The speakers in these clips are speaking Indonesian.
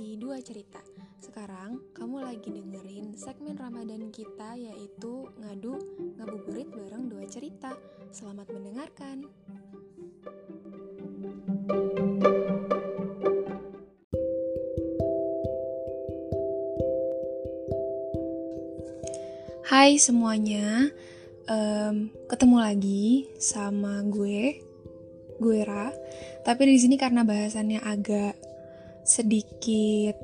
di dua cerita. Sekarang kamu lagi dengerin segmen Ramadan kita yaitu ngadu ngabuburit bareng dua cerita. Selamat mendengarkan. Hai semuanya, um, ketemu lagi sama gue, gue Ra. Tapi di sini karena bahasannya agak sedikit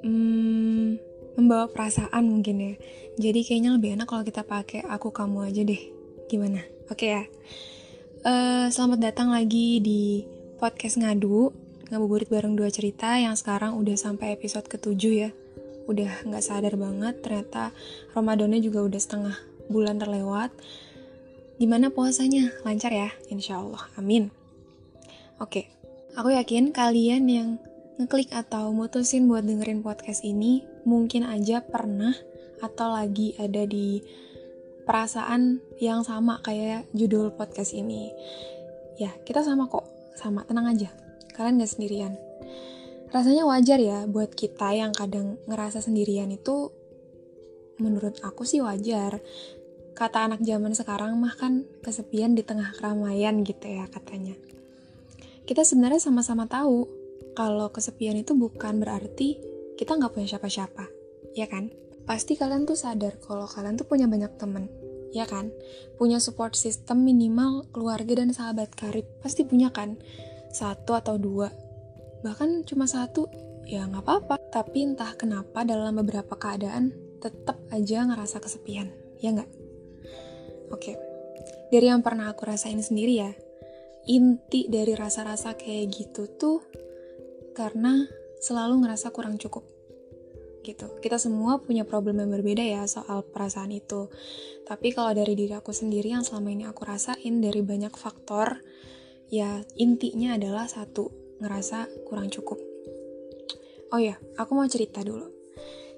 hmm, membawa perasaan mungkin ya. Jadi kayaknya lebih enak kalau kita pakai aku kamu aja deh. Gimana? Oke okay ya. Uh, selamat datang lagi di podcast ngadu ngabuburit bareng dua cerita yang sekarang udah sampai episode ketujuh ya. Udah nggak sadar banget ternyata Ramadannya juga udah setengah bulan terlewat. Gimana puasanya? Lancar ya? Insya Allah. Amin. Oke, aku yakin kalian yang ngeklik atau mutusin buat dengerin podcast ini, mungkin aja pernah atau lagi ada di perasaan yang sama kayak judul podcast ini. Ya, kita sama kok, sama, tenang aja. Kalian gak sendirian. Rasanya wajar ya buat kita yang kadang ngerasa sendirian itu menurut aku sih wajar. Kata anak zaman sekarang mah kan kesepian di tengah keramaian gitu ya katanya. Kita sebenarnya sama-sama tahu kalau kesepian itu bukan berarti kita nggak punya siapa-siapa, ya kan? Pasti kalian tuh sadar kalau kalian tuh punya banyak temen, ya kan? Punya support system minimal keluarga dan sahabat karib, pasti punya kan? Satu atau dua, bahkan cuma satu, ya nggak apa-apa. Tapi entah kenapa dalam beberapa keadaan tetap aja ngerasa kesepian, ya nggak? Oke, dari yang pernah aku rasain sendiri ya, inti dari rasa-rasa kayak gitu tuh karena selalu ngerasa kurang cukup gitu. Kita semua punya problem yang berbeda ya soal perasaan itu. Tapi kalau dari diri aku sendiri yang selama ini aku rasain dari banyak faktor, ya intinya adalah satu, ngerasa kurang cukup. Oh ya, aku mau cerita dulu.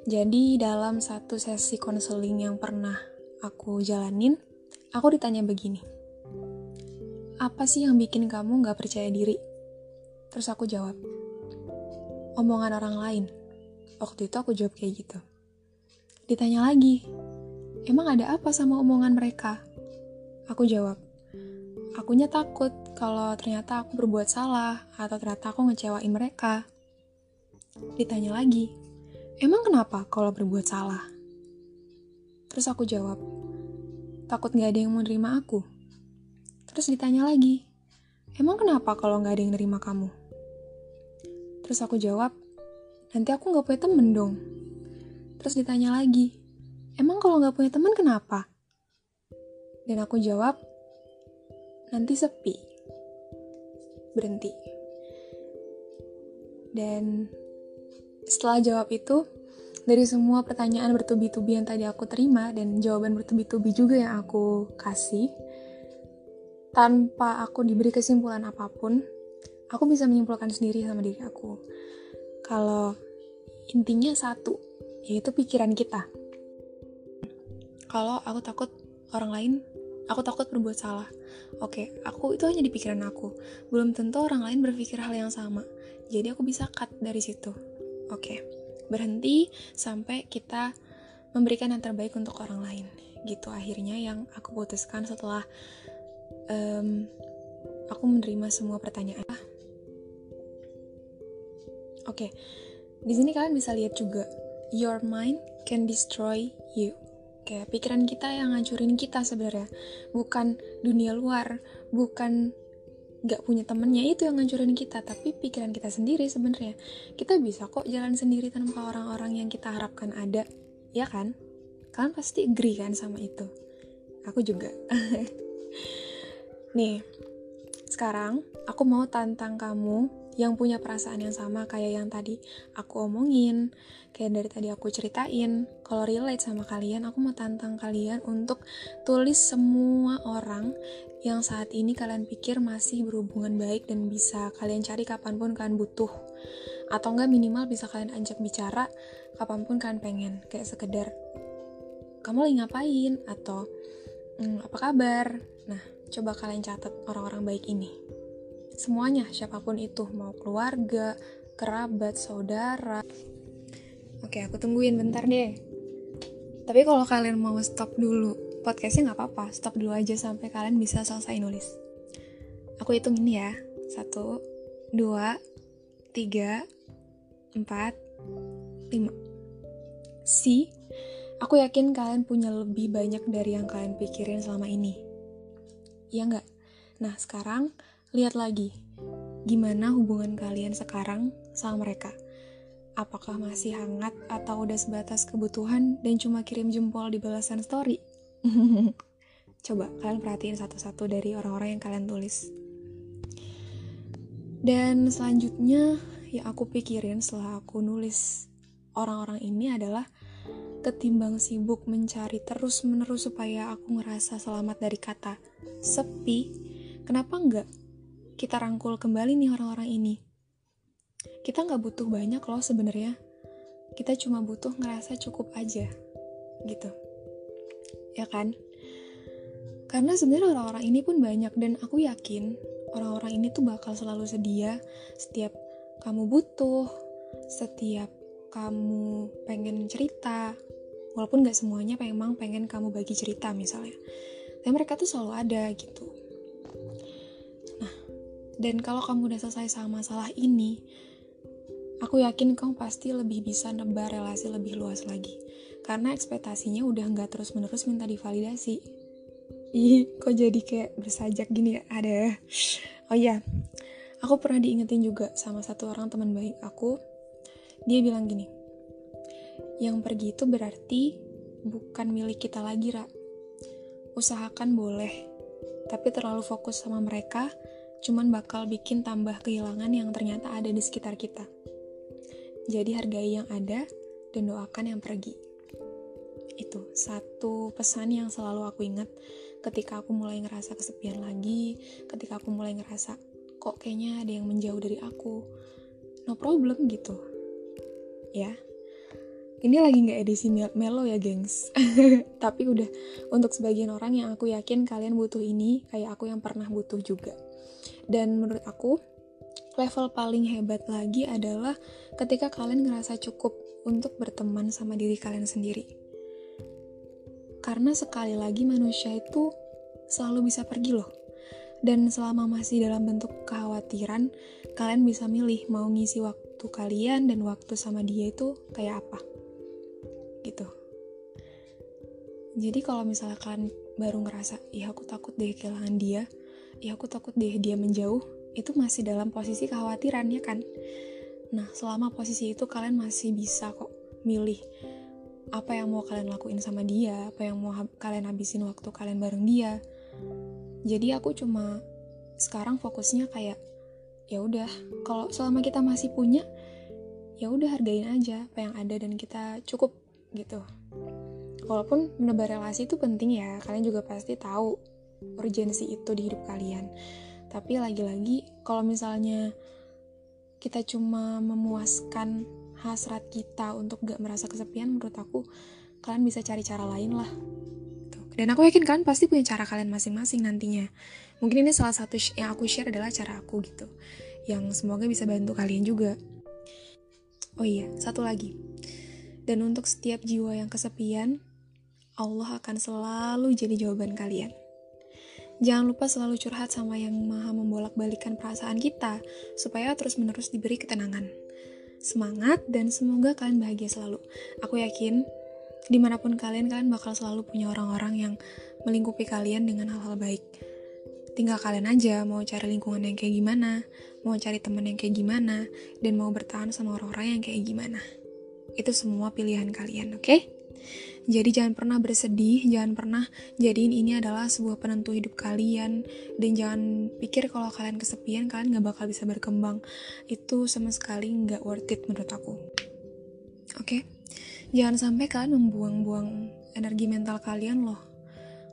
Jadi dalam satu sesi konseling yang pernah aku jalanin, aku ditanya begini. Apa sih yang bikin kamu gak percaya diri? Terus aku jawab, omongan orang lain. Waktu itu aku jawab kayak gitu. Ditanya lagi, emang ada apa sama omongan mereka? Aku jawab, akunya takut kalau ternyata aku berbuat salah atau ternyata aku ngecewain mereka. Ditanya lagi, emang kenapa kalau berbuat salah? Terus aku jawab, takut gak ada yang mau nerima aku. Terus ditanya lagi, emang kenapa kalau gak ada yang nerima kamu? Terus aku jawab, nanti aku gak punya temen dong. Terus ditanya lagi, emang kalau gak punya temen kenapa? Dan aku jawab, nanti sepi. Berhenti. Dan setelah jawab itu, dari semua pertanyaan bertubi-tubi yang tadi aku terima dan jawaban bertubi-tubi juga yang aku kasih, tanpa aku diberi kesimpulan apa pun, aku bisa menyimpulkan sendiri sama diri aku. Kalau intinya satu yaitu pikiran kita. Kalau aku takut orang lain aku takut berbuat salah. Oke aku itu hanya di pikiran aku. Belum tentu orang lain berpikir hal yang sama. Jadi aku bisa cut dari situ. Oke berhenti sampai kita memberikan yang terbaik untuk orang lain. Gitu akhirnya yang aku putuskan setelah um, aku menerima semua pertanyaan Oke, okay. di sini kalian bisa lihat juga, your mind can destroy you. Kayak pikiran kita yang ngancurin kita sebenarnya, bukan dunia luar, bukan gak punya temennya itu yang ngancurin kita, tapi pikiran kita sendiri sebenarnya. Kita bisa kok jalan sendiri tanpa orang-orang yang kita harapkan ada, ya kan? Kalian pasti agree kan sama itu. Aku juga. Nih, sekarang aku mau tantang kamu yang punya perasaan yang sama kayak yang tadi aku omongin, kayak dari tadi aku ceritain. Kalau relate sama kalian, aku mau tantang kalian untuk tulis semua orang yang saat ini kalian pikir masih berhubungan baik dan bisa kalian cari kapan pun kalian butuh. Atau enggak minimal bisa kalian ajak bicara kapan pun kalian pengen. Kayak sekedar, kamu lagi ngapain? Atau, hmm, apa kabar? Nah, coba kalian catat orang-orang baik ini semuanya siapa pun itu mau keluarga kerabat, saudara. Oke, aku tungguin bentar deh. Tapi kalau kalian mau stop dulu, podcastnya nggak apa-apa, stop dulu aja sampai kalian bisa selesai nulis. Aku hitung ini ya, satu, dua, tiga, empat, lima. Si, aku yakin kalian punya lebih banyak dari yang kalian pikirin selama ini. Iya nggak? Nah, sekarang lihat lagi, gimana hubungan kalian sekarang sama mereka apakah masih hangat atau udah sebatas kebutuhan dan cuma kirim jempol di balasan story? Coba kalian perhatiin satu-satu dari orang-orang yang kalian tulis. Dan selanjutnya yang aku pikirin setelah aku nulis orang-orang ini adalah ketimbang sibuk mencari terus-menerus supaya aku ngerasa selamat dari kata sepi, kenapa enggak kita rangkul kembali nih orang-orang ini? kita nggak butuh banyak loh sebenarnya. Kita cuma butuh ngerasa cukup aja gitu. Ya kan? Karena sebenarnya orang-orang ini pun banyak dan aku yakin orang-orang ini tuh bakal selalu sedia setiap kamu butuh setiap kamu pengen cerita. Walaupun gak semuanya memang pengen kamu bagi cerita misalnya. Dan mereka tuh selalu ada gitu dan kalau kamu udah selesai sama masalah ini Aku yakin kamu pasti lebih bisa nebar relasi lebih luas lagi. Karena ekspektasinya udah nggak terus-menerus minta divalidasi. Ih, kok jadi kayak bersajak gini ya? Ada. Oh iya, aku pernah diingetin juga sama satu orang teman baik aku. Dia bilang gini, yang pergi itu berarti bukan milik kita lagi, Ra. Usahakan boleh, tapi terlalu fokus sama mereka, cuman bakal bikin tambah kehilangan yang ternyata ada di sekitar kita. Jadi hargai yang ada dan doakan yang pergi. Itu satu pesan yang selalu aku ingat ketika aku mulai ngerasa kesepian lagi, ketika aku mulai ngerasa kok kayaknya ada yang menjauh dari aku. No problem gitu. Ya. Ini lagi nggak edisi melo ya, gengs. Tapi udah untuk sebagian orang yang aku yakin kalian butuh ini, kayak aku yang pernah butuh juga. Dan menurut aku, level paling hebat lagi adalah ketika kalian ngerasa cukup untuk berteman sama diri kalian sendiri. Karena sekali lagi manusia itu selalu bisa pergi loh. Dan selama masih dalam bentuk kekhawatiran, kalian bisa milih mau ngisi waktu kalian dan waktu sama dia itu kayak apa. Gitu. Jadi kalau misalnya kalian baru ngerasa, ya aku takut deh kehilangan dia, ya aku takut deh dia menjauh, itu masih dalam posisi kekhawatiran ya kan. Nah selama posisi itu kalian masih bisa kok milih apa yang mau kalian lakuin sama dia apa yang mau ha kalian habisin waktu kalian bareng dia. Jadi aku cuma sekarang fokusnya kayak ya udah kalau selama kita masih punya ya udah hargain aja apa yang ada dan kita cukup gitu. Walaupun menebar relasi itu penting ya kalian juga pasti tahu urgensi itu di hidup kalian. Tapi lagi-lagi kalau misalnya kita cuma memuaskan hasrat kita untuk gak merasa kesepian menurut aku kalian bisa cari cara lain lah. Dan aku yakin kan pasti punya cara kalian masing-masing nantinya. Mungkin ini salah satu yang aku share adalah cara aku gitu yang semoga bisa bantu kalian juga. Oh iya satu lagi. Dan untuk setiap jiwa yang kesepian Allah akan selalu jadi jawaban kalian Jangan lupa selalu curhat sama yang maha membolak-balikan perasaan kita, supaya terus-menerus diberi ketenangan. Semangat dan semoga kalian bahagia selalu. Aku yakin, di mana pun kalian, kalian bakal selalu punya orang-orang yang melingkupi kalian dengan hal-hal baik. Tinggal kalian aja mau cari lingkungan yang kayak gimana, mau cari teman yang kayak gimana, dan mau bertahan sama orang-orang yang kayak gimana. Itu semua pilihan kalian, oke? Okay? Jadi jangan pernah bersedih, jangan pernah jadiin ini adalah sebuah penentu hidup kalian dan jangan pikir kalau kalian kesepian kalian nggak bakal bisa berkembang. Itu sama sekali nggak worth it menurut aku. Oke, okay? jangan sampai kalian membuang-buang energi mental kalian loh.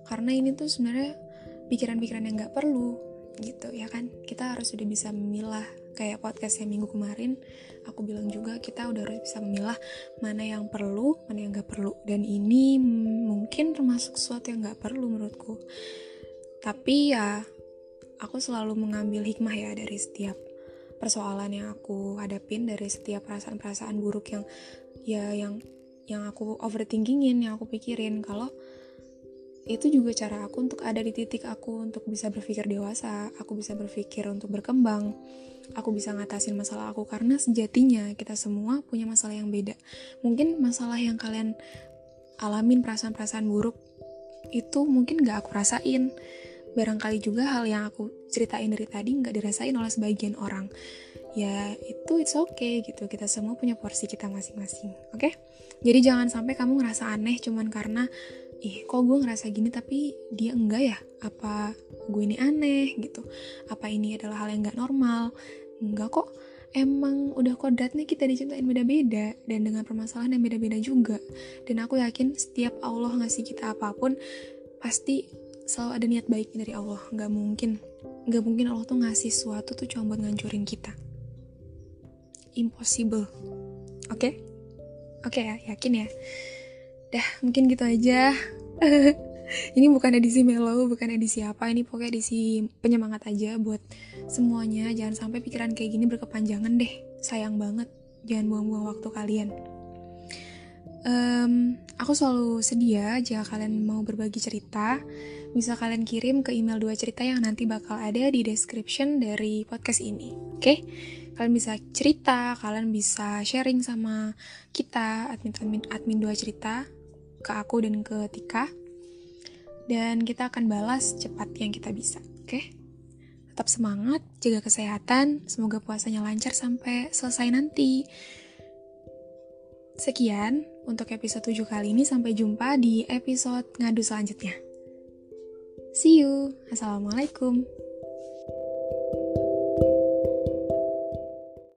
Karena ini tuh sebenarnya pikiran-pikiran yang nggak perlu gitu ya kan. Kita harus sudah bisa memilah kayak podcast yang minggu kemarin aku bilang juga kita udah bisa memilah mana yang perlu mana yang gak perlu. Dan ini mungkin termasuk sesuatu yang gak perlu menurutku. Tapi ya aku selalu mengambil hikmah ya dari setiap persoalan yang aku hadapin dari setiap perasaan-perasaan buruk yang ya yang yang aku overthinkingin yang aku pikirin. Kalau itu juga cara aku untuk ada di titik aku untuk bisa berpikir dewasa aku bisa berpikir untuk berkembang aku bisa ngatasin masalah aku karena sejatinya kita semua punya masalah yang beda. Mungkin masalah yang kalian alamin perasaan-perasaan buruk itu mungkin gak aku rasain. Barangkali juga hal yang aku ceritain dari tadi nggak dirasain oleh sebagian orang. Ya itu it's okay gitu kita semua punya porsi kita masing-masing oke? Okay? jadi jangan sampai kamu ngerasa aneh cuman karena ih kok gue ngerasa gini tapi dia enggak ya? Apa gue ini aneh? Gitu. Apa ini adalah hal yang nggak normal? Enggak kok. Emang udah kodratnya kita diciptain beda-beda dan dengan permasalahan yang beda-beda juga. Dan aku yakin setiap Allah ngasih kita apa pun pasti selalu ada niat baik dari Allah. Nggak mungkin nggak mungkin Allah tuh ngasih sesuatu tuh cuma buat ngancurin kita. Impossible. Oke? Okay? oke okay ya yakin ya Dah, mungkin gitu aja. ini bukan edisi mellow, bukan edisi apa, ini pokoknya edisi penyemangat aja buat semuanya. Jangan sampai pikiran kayak gini berkepanjangan deh. Sayang banget, jangan buang-buang waktu kalian. Um, aku selalu sedia jika kalian mau berbagi cerita. Bisa kalian kirim ke email dua cerita yang nanti bakal ada di description dari podcast ini. Oke? Okay? Kalian bisa cerita, kalian bisa sharing sama kita admin admin admin dua cerita ke aku dan ke Tika. Dan kita akan balas cepat yang kita bisa, oke? Okay? Tetap semangat, jaga kesehatan, semoga puasanya lancar sampai selesai nanti. Sekian untuk episode 7 kali ini, sampai jumpa di episode ngadu selanjutnya. See you, Assalamualaikum.